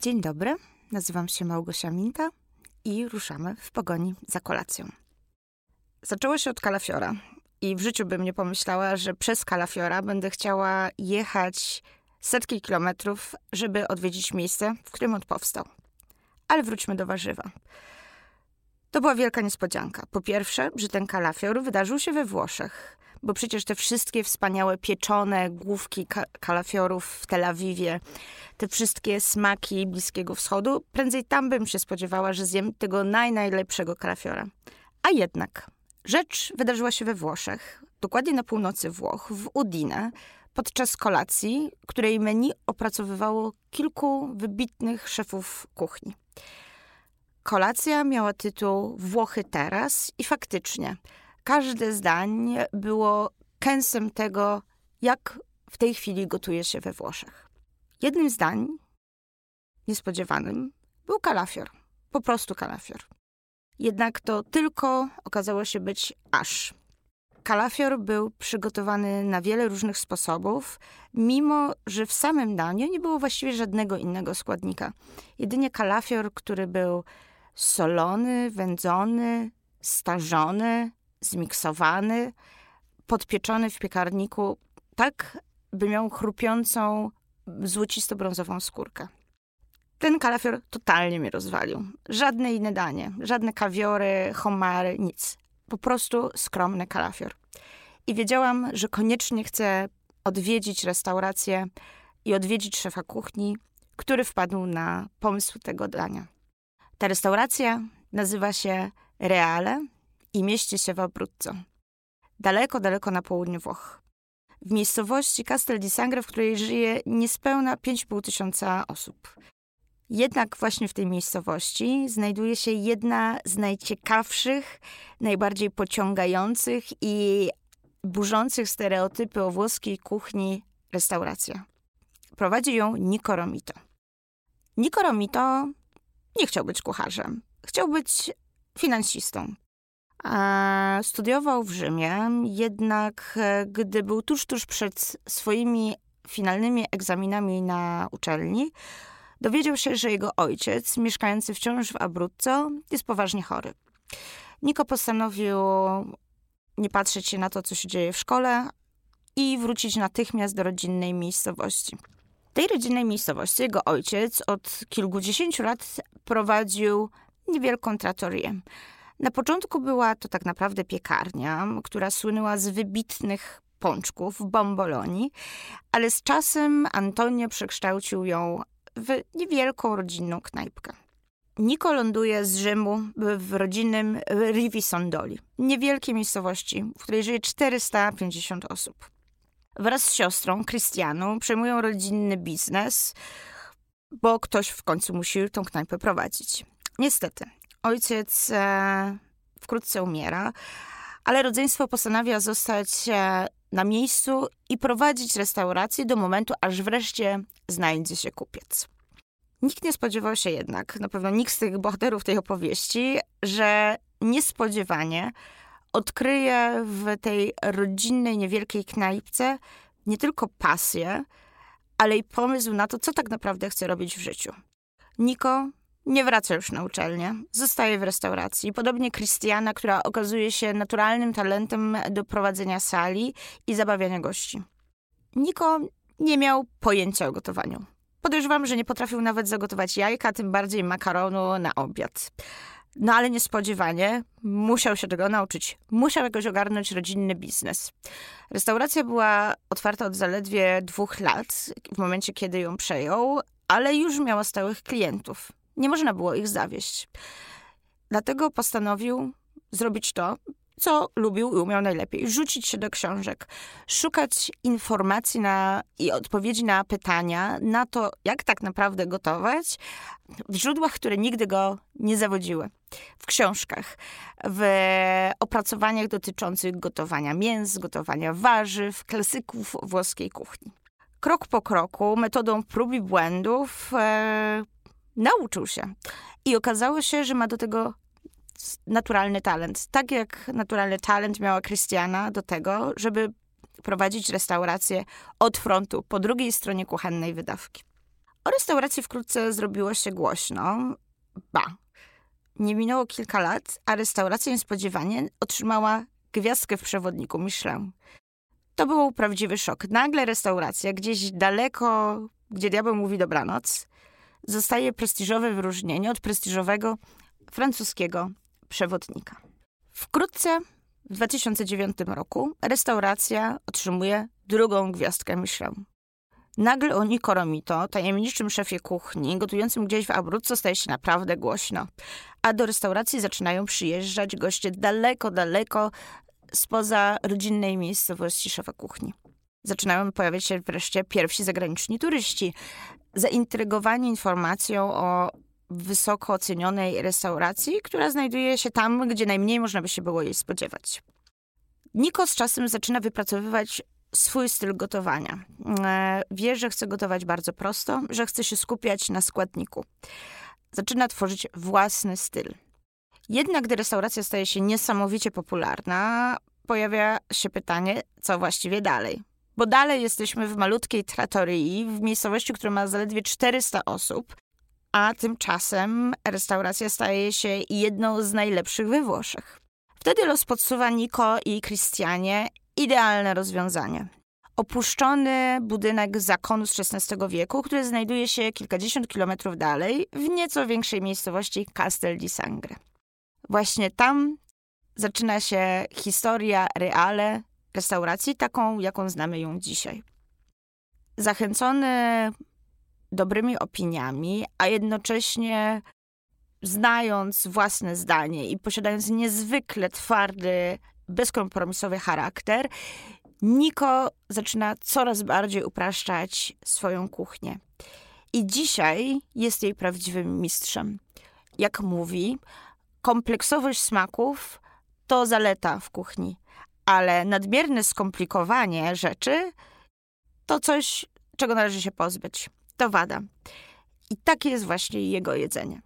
Dzień dobry, nazywam się Małgosia Minta i ruszamy w pogoni za kolacją. Zaczęło się od kalafiora i w życiu bym nie pomyślała, że przez kalafiora będę chciała jechać setki kilometrów, żeby odwiedzić miejsce, w którym on powstał. Ale wróćmy do warzywa. To była wielka niespodzianka. Po pierwsze, że ten kalafior wydarzył się we Włoszech, bo przecież te wszystkie wspaniałe pieczone główki ka kalafiorów w Tel Awiwie, te wszystkie smaki Bliskiego Wschodu, prędzej tam bym się spodziewała, że zjem tego naj, najlepszego kalafiora. A jednak rzecz wydarzyła się we Włoszech, dokładnie na północy Włoch, w Udine, podczas kolacji, której menu opracowywało kilku wybitnych szefów kuchni. Kolacja miała tytuł Włochy teraz i faktycznie każde zdań było kęsem tego, jak w tej chwili gotuje się we Włoszech. Jednym zdań, niespodziewanym, był kalafior. Po prostu kalafior. Jednak to tylko okazało się być aż. Kalafior był przygotowany na wiele różnych sposobów, mimo że w samym daniu nie było właściwie żadnego innego składnika. Jedynie kalafior, który był solony, wędzony, starzony, zmiksowany, podpieczony w piekarniku, tak by miał chrupiącą, złocisto-brązową skórkę. Ten kalafior totalnie mnie rozwalił. Żadne inne danie, żadne kawiory, homary, nic. Po prostu skromny kalafior. I wiedziałam, że koniecznie chcę odwiedzić restaurację i odwiedzić szefa kuchni, który wpadł na pomysł tego dania. Ta restauracja nazywa się Reale i mieści się w Abruzzo. Daleko, daleko na południu Włoch. W miejscowości Castel di Sangre, w której żyje niespełna 5,5 tysiąca osób. Jednak właśnie w tej miejscowości znajduje się jedna z najciekawszych, najbardziej pociągających i burzących stereotypy o włoskiej kuchni restauracja. Prowadzi ją Nico Romito. Nico Romito nie chciał być kucharzem. Chciał być finansistą. Studiował w Rzymie, jednak e, gdy był tuż, tuż przed swoimi finalnymi egzaminami na uczelni, dowiedział się, że jego ojciec, mieszkający wciąż w Abruzzo, jest poważnie chory. Niko postanowił nie patrzeć się na to, co się dzieje w szkole i wrócić natychmiast do rodzinnej miejscowości. W tej rodzinnej miejscowości jego ojciec od kilkudziesięciu lat prowadził niewielką tratorię. Na początku była to tak naprawdę piekarnia, która słynęła z wybitnych pączków, bomboloni, ale z czasem Antonio przekształcił ją w niewielką rodzinną knajpkę. Niko ląduje z Rzymu w rodzinnym Rivi Sondoli, niewielkiej miejscowości, w której żyje 450 osób. Wraz z siostrą, Krystianą, przejmują rodzinny biznes, bo ktoś w końcu musi tą knajpę prowadzić. Niestety, ojciec e, wkrótce umiera, ale rodzeństwo postanawia zostać e, na miejscu i prowadzić restaurację do momentu, aż wreszcie znajdzie się kupiec. Nikt nie spodziewał się jednak, na pewno nikt z tych bohaterów tej opowieści, że niespodziewanie odkryje w tej rodzinnej, niewielkiej knajpce nie tylko pasję, ale i pomysł na to, co tak naprawdę chce robić w życiu. Niko nie wraca już na uczelnię, zostaje w restauracji. Podobnie Krystiana, która okazuje się naturalnym talentem do prowadzenia sali i zabawiania gości. Niko nie miał pojęcia o gotowaniu. Podejrzewam, że nie potrafił nawet zagotować jajka, tym bardziej makaronu na obiad. No ale niespodziewanie musiał się tego nauczyć. Musiał jakoś ogarnąć rodzinny biznes. Restauracja była otwarta od zaledwie dwóch lat, w momencie kiedy ją przejął, ale już miała stałych klientów. Nie można było ich zawieść. Dlatego postanowił zrobić to, co lubił i umiał najlepiej. Rzucić się do książek, szukać informacji na, i odpowiedzi na pytania, na to, jak tak naprawdę gotować, w źródłach, które nigdy go nie zawodziły. W książkach, w opracowaniach dotyczących gotowania mięs, gotowania warzyw, klasyków włoskiej kuchni. Krok po kroku, metodą prób i błędów, e, nauczył się. I okazało się, że ma do tego naturalny talent. Tak jak naturalny talent miała Krystiana do tego, żeby prowadzić restaurację od frontu, po drugiej stronie kuchennej wydawki. O restauracji wkrótce zrobiło się głośno. Ba. Nie minęło kilka lat, a restauracja niespodziewanie otrzymała gwiazdkę w przewodniku Michelin. To był prawdziwy szok. Nagle restauracja gdzieś daleko, gdzie diabeł mówi dobranoc, zostaje prestiżowe wyróżnienie od prestiżowego francuskiego przewodnika. Wkrótce, w 2009 roku, restauracja otrzymuje drugą gwiazdkę Michelin. Nagle o Nico Romito, tajemniczym szefie kuchni, gotującym gdzieś w Abruzzo, staje się naprawdę głośno. A do restauracji zaczynają przyjeżdżać goście daleko, daleko spoza rodzinnej miejscowości szefa kuchni. Zaczynają pojawiać się wreszcie pierwsi zagraniczni turyści, zaintrygowani informacją o wysoko ocenionej restauracji, która znajduje się tam, gdzie najmniej można by się było jej spodziewać. Niko z czasem zaczyna wypracowywać swój styl gotowania. E, wie, że chce gotować bardzo prosto, że chce się skupiać na składniku. Zaczyna tworzyć własny styl. Jednak gdy restauracja staje się niesamowicie popularna, pojawia się pytanie, co właściwie dalej. Bo dalej jesteśmy w malutkiej tratorii, w miejscowości, która ma zaledwie 400 osób, a tymczasem restauracja staje się jedną z najlepszych we Włoszech. Wtedy los podsuwa Niko i Christianie idealne rozwiązanie. Opuszczony budynek zakonu z XVI wieku, który znajduje się kilkadziesiąt kilometrów dalej, w nieco większej miejscowości Castel di Sangre. Właśnie tam zaczyna się historia reale restauracji, taką jaką znamy ją dzisiaj. Zachęcony dobrymi opiniami, a jednocześnie znając własne zdanie i posiadając niezwykle twardy, bezkompromisowy charakter, Niko zaczyna coraz bardziej upraszczać swoją kuchnię. I dzisiaj jest jej prawdziwym mistrzem. Jak mówi, kompleksowość smaków to zaleta w kuchni, ale nadmierne skomplikowanie rzeczy to coś, czego należy się pozbyć. To wada. I takie jest właśnie jego jedzenie.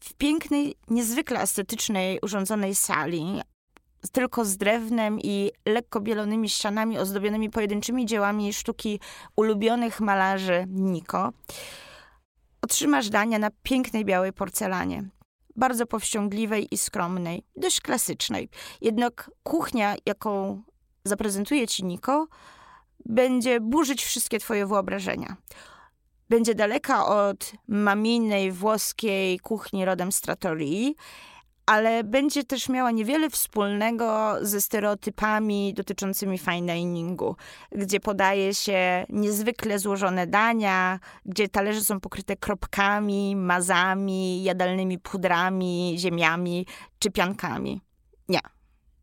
W pięknej, niezwykle estetycznej, urządzonej sali, tylko z drewnem i lekko bielonymi ścianami ozdobionymi pojedynczymi dziełami sztuki ulubionych malarzy Niko, otrzymasz dania na pięknej białej porcelanie. Bardzo powściągliwej i skromnej, dość klasycznej. Jednak kuchnia, jaką zaprezentuje ci Niko, będzie burzyć wszystkie twoje wyobrażenia. Będzie daleka od maminej włoskiej kuchni rodem z Trattorii, ale będzie też miała niewiele wspólnego ze stereotypami dotyczącymi fine diningu, gdzie podaje się niezwykle złożone dania, gdzie talerze są pokryte kropkami, mazami, jadalnymi pudrami, ziemiami czy piankami. Nie.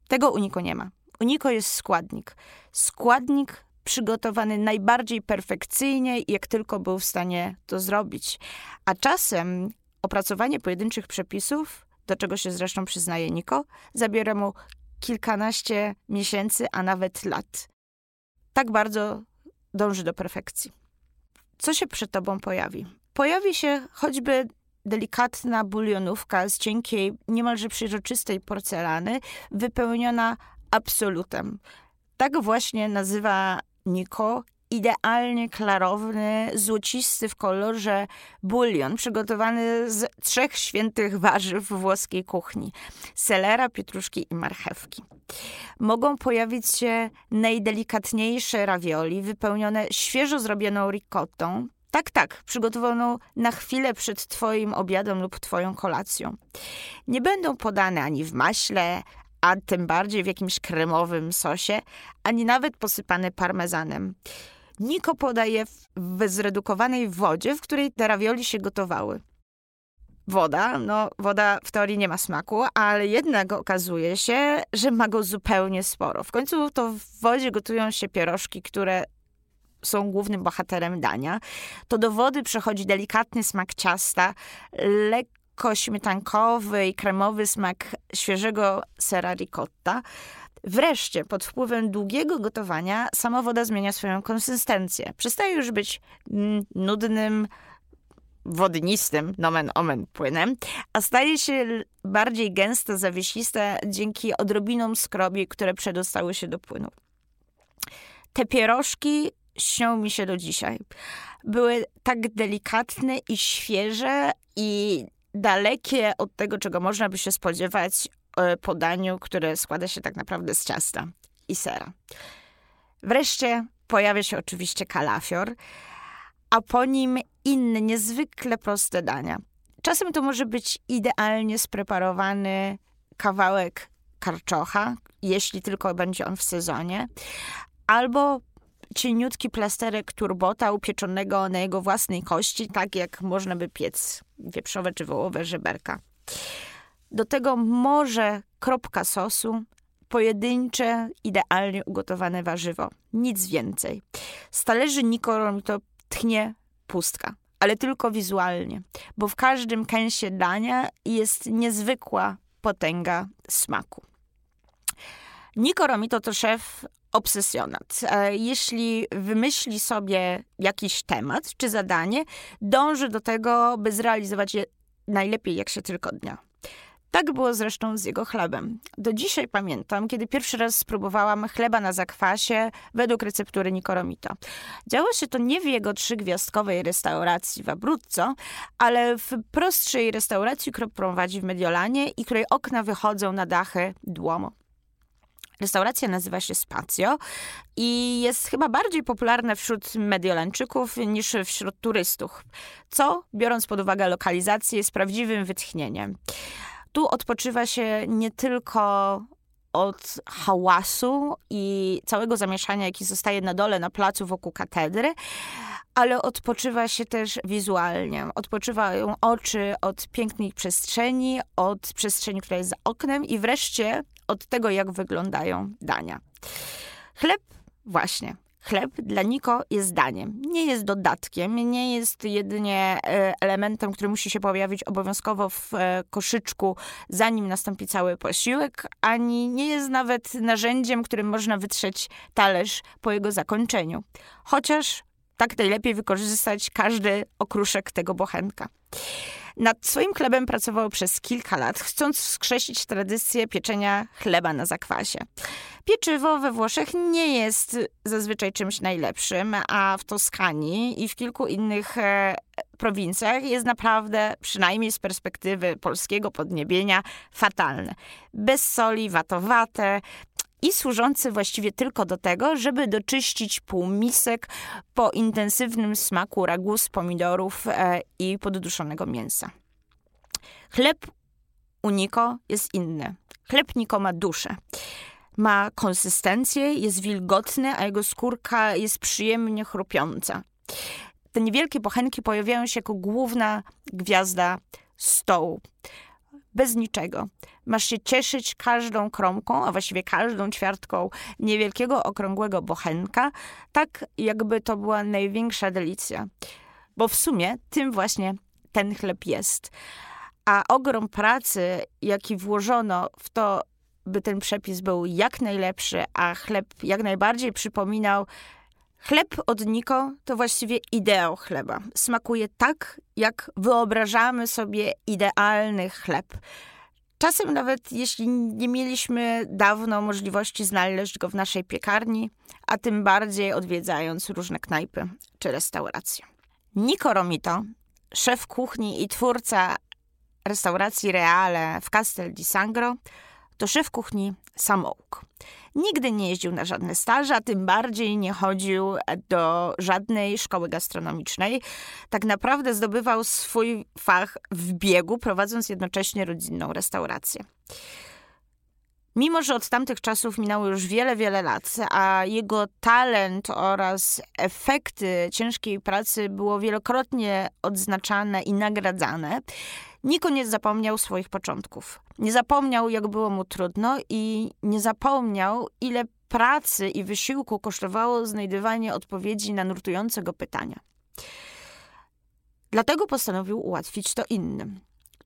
Tego Uniko nie ma. Uniko jest składnik. Składnik przygotowany najbardziej perfekcyjnie, jak tylko był w stanie to zrobić. A czasem opracowanie pojedynczych przepisów do czego się zresztą przyznaje Niko, zabiera mu kilkanaście miesięcy, a nawet lat. Tak bardzo dąży do perfekcji. Co się przed tobą pojawi? Pojawi się choćby delikatna bulionówka z cienkiej, niemalże przejrzystej porcelany, wypełniona absolutem. Tak właśnie nazywa Niko idealnie klarowny, złocisty w kolorze bulion, przygotowany z trzech świętych warzyw włoskiej kuchni: selera, pietruszki i marchewki. Mogą pojawić się najdelikatniejsze ravioli, wypełnione świeżo zrobioną ricottą, tak, tak, przygotowaną na chwilę przed Twoim obiadem lub Twoją kolacją. Nie będą podane ani w maśle, a tym bardziej w jakimś kremowym sosie, ani nawet posypane parmezanem. Niko podaje w zredukowanej wodzie, w której te ravioli się gotowały. Woda, no woda w teorii nie ma smaku, ale jednak okazuje się, że ma go zupełnie sporo. W końcu to w wodzie gotują się pierożki, które są głównym bohaterem dania. To do wody przechodzi delikatny smak ciasta, lekko śmietankowy i kremowy smak świeżego sera ricotta. Wreszcie, pod wpływem długiego gotowania, sama woda zmienia swoją konsystencję. Przestaje już być nudnym, wodnistym, nomen omen płynem, a staje się bardziej gęsta, zawiesista dzięki odrobinom skrobi, które przedostały się do płynu. Te pierożki śnią mi się do dzisiaj. Były tak delikatne i świeże i dalekie od tego, czego można by się spodziewać e, po daniu, które składa się tak naprawdę z ciasta i sera. Wreszcie pojawia się oczywiście kalafior, a po nim inne, niezwykle proste dania. Czasem to może być idealnie spreparowany kawałek karczocha, jeśli tylko będzie on w sezonie, albo cieniutki plasterek turbota upieczonego na jego własnej kości, tak jak można by piec wieprzowe czy wołowe żeberka. Do tego może kropka sosu, pojedyncze, idealnie ugotowane warzywo. Nic więcej. Z talerzy Nikoro mi to tchnie pustka, ale tylko wizualnie, bo w każdym kęsie dania jest niezwykła potęga smaku. Niko Romito to szef obsesjonat. E, jeśli wymyśli sobie jakiś temat czy zadanie, dąży do tego, by zrealizować je najlepiej jak się tylko dnia. Tak było zresztą z jego chlebem. Do dzisiaj pamiętam, kiedy pierwszy raz spróbowałam chleba na zakwasie według receptury Nikoromito. Działo się to nie w jego trzygwiazdkowej restauracji w Abruzzo, ale w prostszej restauracji, którą prowadzi w Mediolanie i której okna wychodzą na dachy Duomo. Restauracja nazywa się Spazio i jest chyba bardziej popularna wśród Mediolanczyków niż wśród turystów, co, biorąc pod uwagę lokalizację, jest prawdziwym wytchnieniem. Tu odpoczywa się nie tylko od hałasu i całego zamieszania, jaki zostaje na dole, na placu wokół katedry, ale odpoczywa się też wizualnie. Odpoczywają oczy od pięknej przestrzeni, od przestrzeni, która jest za oknem i wreszcie od tego, jak wyglądają dania. Chleb, właśnie, Chleb dla Niko jest daniem, nie jest dodatkiem, nie jest jedynie e, elementem, który musi się pojawić obowiązkowo w e, koszyczku, zanim nastąpi cały posiłek, ani nie jest nawet narzędziem, którym można wytrzeć talerz po jego zakończeniu. Chociaż tak najlepiej wykorzystać każdy okruszek tego bochenka. Nad swoim chlebem pracował przez kilka lat, chcąc wskrzesić tradycję pieczenia chleba na zakwasie. Pieczywo we Włoszech nie jest zazwyczaj czymś najlepszym, a w Toskanii i w kilku innych e, prowincjach jest naprawdę, przynajmniej z perspektywy polskiego podniebienia, fatalne. Bez soli, watowate, i służący właściwie tylko do tego, żeby doczyścić półmisek po intensywnym smaku ragu z pomidorów e, i podduszonego mięsa. Chleb u Niko jest inny. Chleb Niko ma duszę. Ma konsystencję, jest wilgotny, a jego skórka jest przyjemnie chrupiąca. Te niewielkie bochenki pojawiają się jako główna gwiazda stołu bez niczego. Masz się cieszyć każdą kromką, a właściwie każdą ćwiartką niewielkiego, okrągłego bochenka, tak jakby to była największa delicja. Bo w sumie tym właśnie ten chleb jest. A ogrom pracy, jaki włożono w to, by ten przepis był jak najlepszy, a chleb jak najbardziej przypominał Chleb od Niko to właściwie ideał chleba. Smakuje tak, jak wyobrażamy sobie idealny chleb. Czasem nawet jeśli nie mieliśmy dawno możliwości znaleźć go w naszej piekarni, a tym bardziej odwiedzając różne knajpy czy restauracje. Nico Romito, szef kuchni i twórca restauracji Reale w Castel di Sangro, to szef kuchni samouk. Nigdy nie jeździł na żadne staże, a tym bardziej nie chodził do żadnej szkoły gastronomicznej. Tak naprawdę zdobywał swój fach w biegu, prowadząc jednocześnie rodzinną restaurację. Mimo, że od tamtych czasów minęło już wiele, wiele lat, a jego talent oraz efekty ciężkiej pracy było wielokrotnie odznaczane i nagradzane, Niko nie zapomniał swoich początków. Nie zapomniał, jak było mu trudno i nie zapomniał, ile pracy i wysiłku kosztowało znajdywanie odpowiedzi na nurtujące go pytania. Dlatego postanowił ułatwić to innym.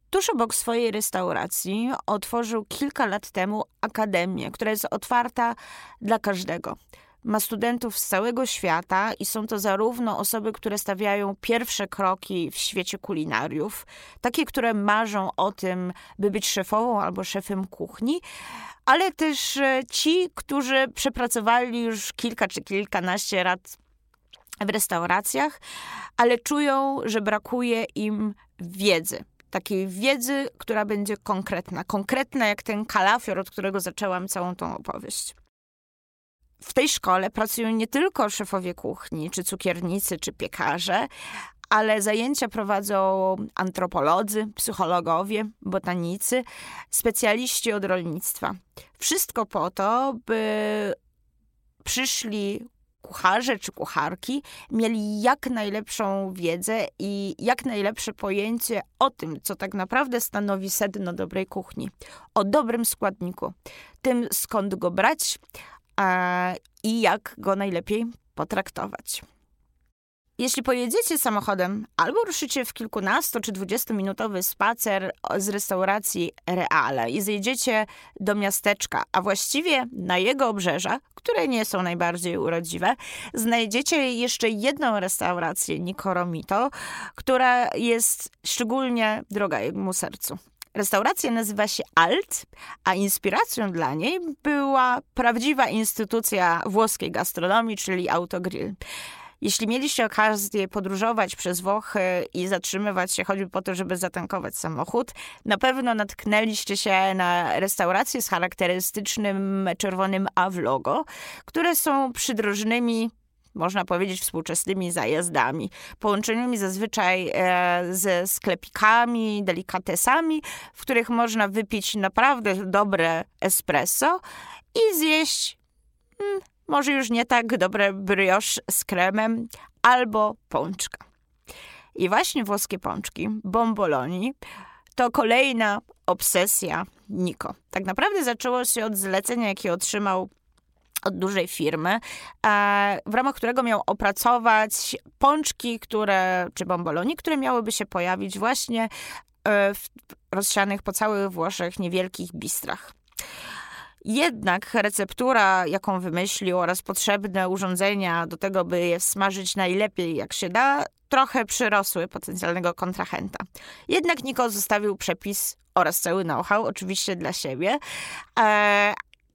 Tuż obok swojej restauracji otworzył kilka lat temu akademię, która jest otwarta dla każdego ma studentów z całego świata i są to zarówno osoby, które stawiają pierwsze kroki w świecie kulinariów, takie, które marzą o tym, by być szefową albo szefem kuchni, ale też e, ci, którzy przepracowali już kilka czy kilkanaście lat w restauracjach, ale czują, że brakuje im wiedzy. Takiej wiedzy, która będzie konkretna. Konkretna jak ten kalafior, od którego zaczęłam całą tą opowieść. W tej szkole pracują nie tylko szefowie kuchni, czy cukiernicy, czy piekarze, ale zajęcia prowadzą antropolodzy, psychologowie, botanicy, specjaliści od rolnictwa. Wszystko po to, by przyszli kucharze czy kucharki mieli jak najlepszą wiedzę i jak najlepsze pojęcie o tym, co tak naprawdę stanowi sedno dobrej kuchni, o dobrym składniku, tym skąd go brać i jak go najlepiej potraktować. Jeśli pojedziecie samochodem albo ruszycie w kilkunasto czy dwudziestominutowy spacer z restauracji Reale i zjedziecie do miasteczka, a właściwie na jego obrzeża, które nie są najbardziej urodziwe, znajdziecie jeszcze jedną restaurację Nikoromito, która jest szczególnie droga jemu sercu. Restauracja nazywa się Alt, a inspiracją dla niej była prawdziwa instytucja włoskiej gastronomii, czyli Autogrill. Jeśli mieliście okazję podróżować przez Włochy i zatrzymywać się choćby po to, żeby zatankować samochód, na pewno natknęliście się na restauracje z charakterystycznym czerwonym A w logo, które są przydrożnymi można powiedzieć, współczesnymi zajazdami, połączonymi zazwyczaj e, ze sklepikami, delikatesami, w których można wypić naprawdę dobre espresso i zjeść hmm, może już nie tak dobre brioche z kremem albo pączka. I właśnie włoskie pączki, bomboloni, to kolejna obsesja Niko. Tak naprawdę zaczęło się od zlecenia, jakie otrzymał od dużej firmy, e, w ramach którego miał opracować pączki, które, czy bomboloni, które miałyby się pojawić właśnie e, w rozsianych po całych Włoszech niewielkich bistrach. Jednak receptura, jaką wymyślił, oraz potrzebne urządzenia do tego, by je smażyć najlepiej jak się da, trochę przyrosły potencjalnego kontrahenta. Jednak Niko zostawił przepis oraz cały know-how, oczywiście dla siebie.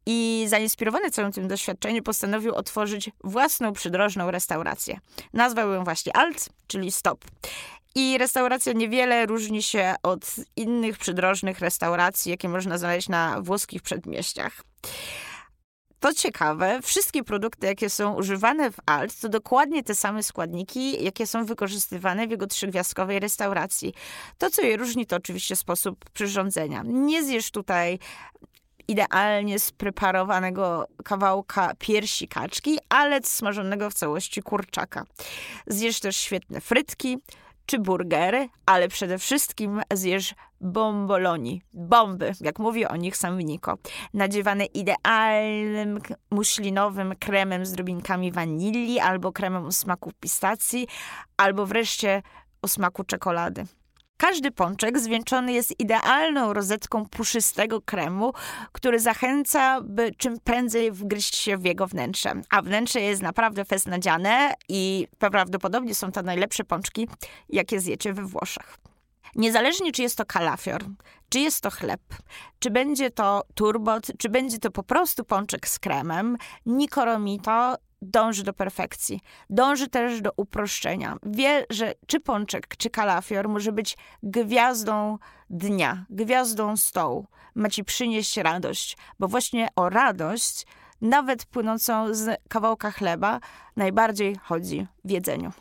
I zainspirowany całym tym doświadczeniem postanowił otworzyć własną przydrożną restaurację. Nazwał ją właśnie Alt, czyli Stop. I restauracja niewiele różni się od innych przydrożnych restauracji, jakie można znaleźć na włoskich przedmieściach. To ciekawe, wszystkie produkty, jakie są używane w Alt, to dokładnie te same składniki, jakie są wykorzystywane w jego trzygwiazdkowej restauracji. To, co je różni, to oczywiście sposób przyrządzenia. Nie zjesz tutaj idealnie spreparowanego kawałka piersi kaczki, ale smażonego w całości kurczaka. Zjesz też świetne frytki, czy burgery, ale przede wszystkim zjesz bomboloni, bomby, jak mówi o nich sam Niko, nadziewane idealnym muślinowym kremem z drobinkami wanilii, albo kremem o smaku pistacji, albo wreszcie o smaku czekolady. Każdy pączek zwieńczony jest idealną rozetką puszystego kremu, który zachęca, by czym prędzej wgryźć się w jego wnętrze. A wnętrze jest naprawdę festnadziane i prawdopodobnie są to najlepsze pączki, jakie zjecie we Włoszech. Niezależnie, czy jest to kalafior, czy jest to chleb, czy będzie to turbot, czy będzie to po prostu pączek z kremem, Nikoromito dąży do perfekcji. Dąży też do uproszczenia. Wie, że czy pączek, czy kalafior może być gwiazdą dnia, gwiazdą stołu. Ma ci przynieść radość, bo właśnie o radość, nawet płynącą z kawałka chleba, najbardziej chodzi w jedzeniu.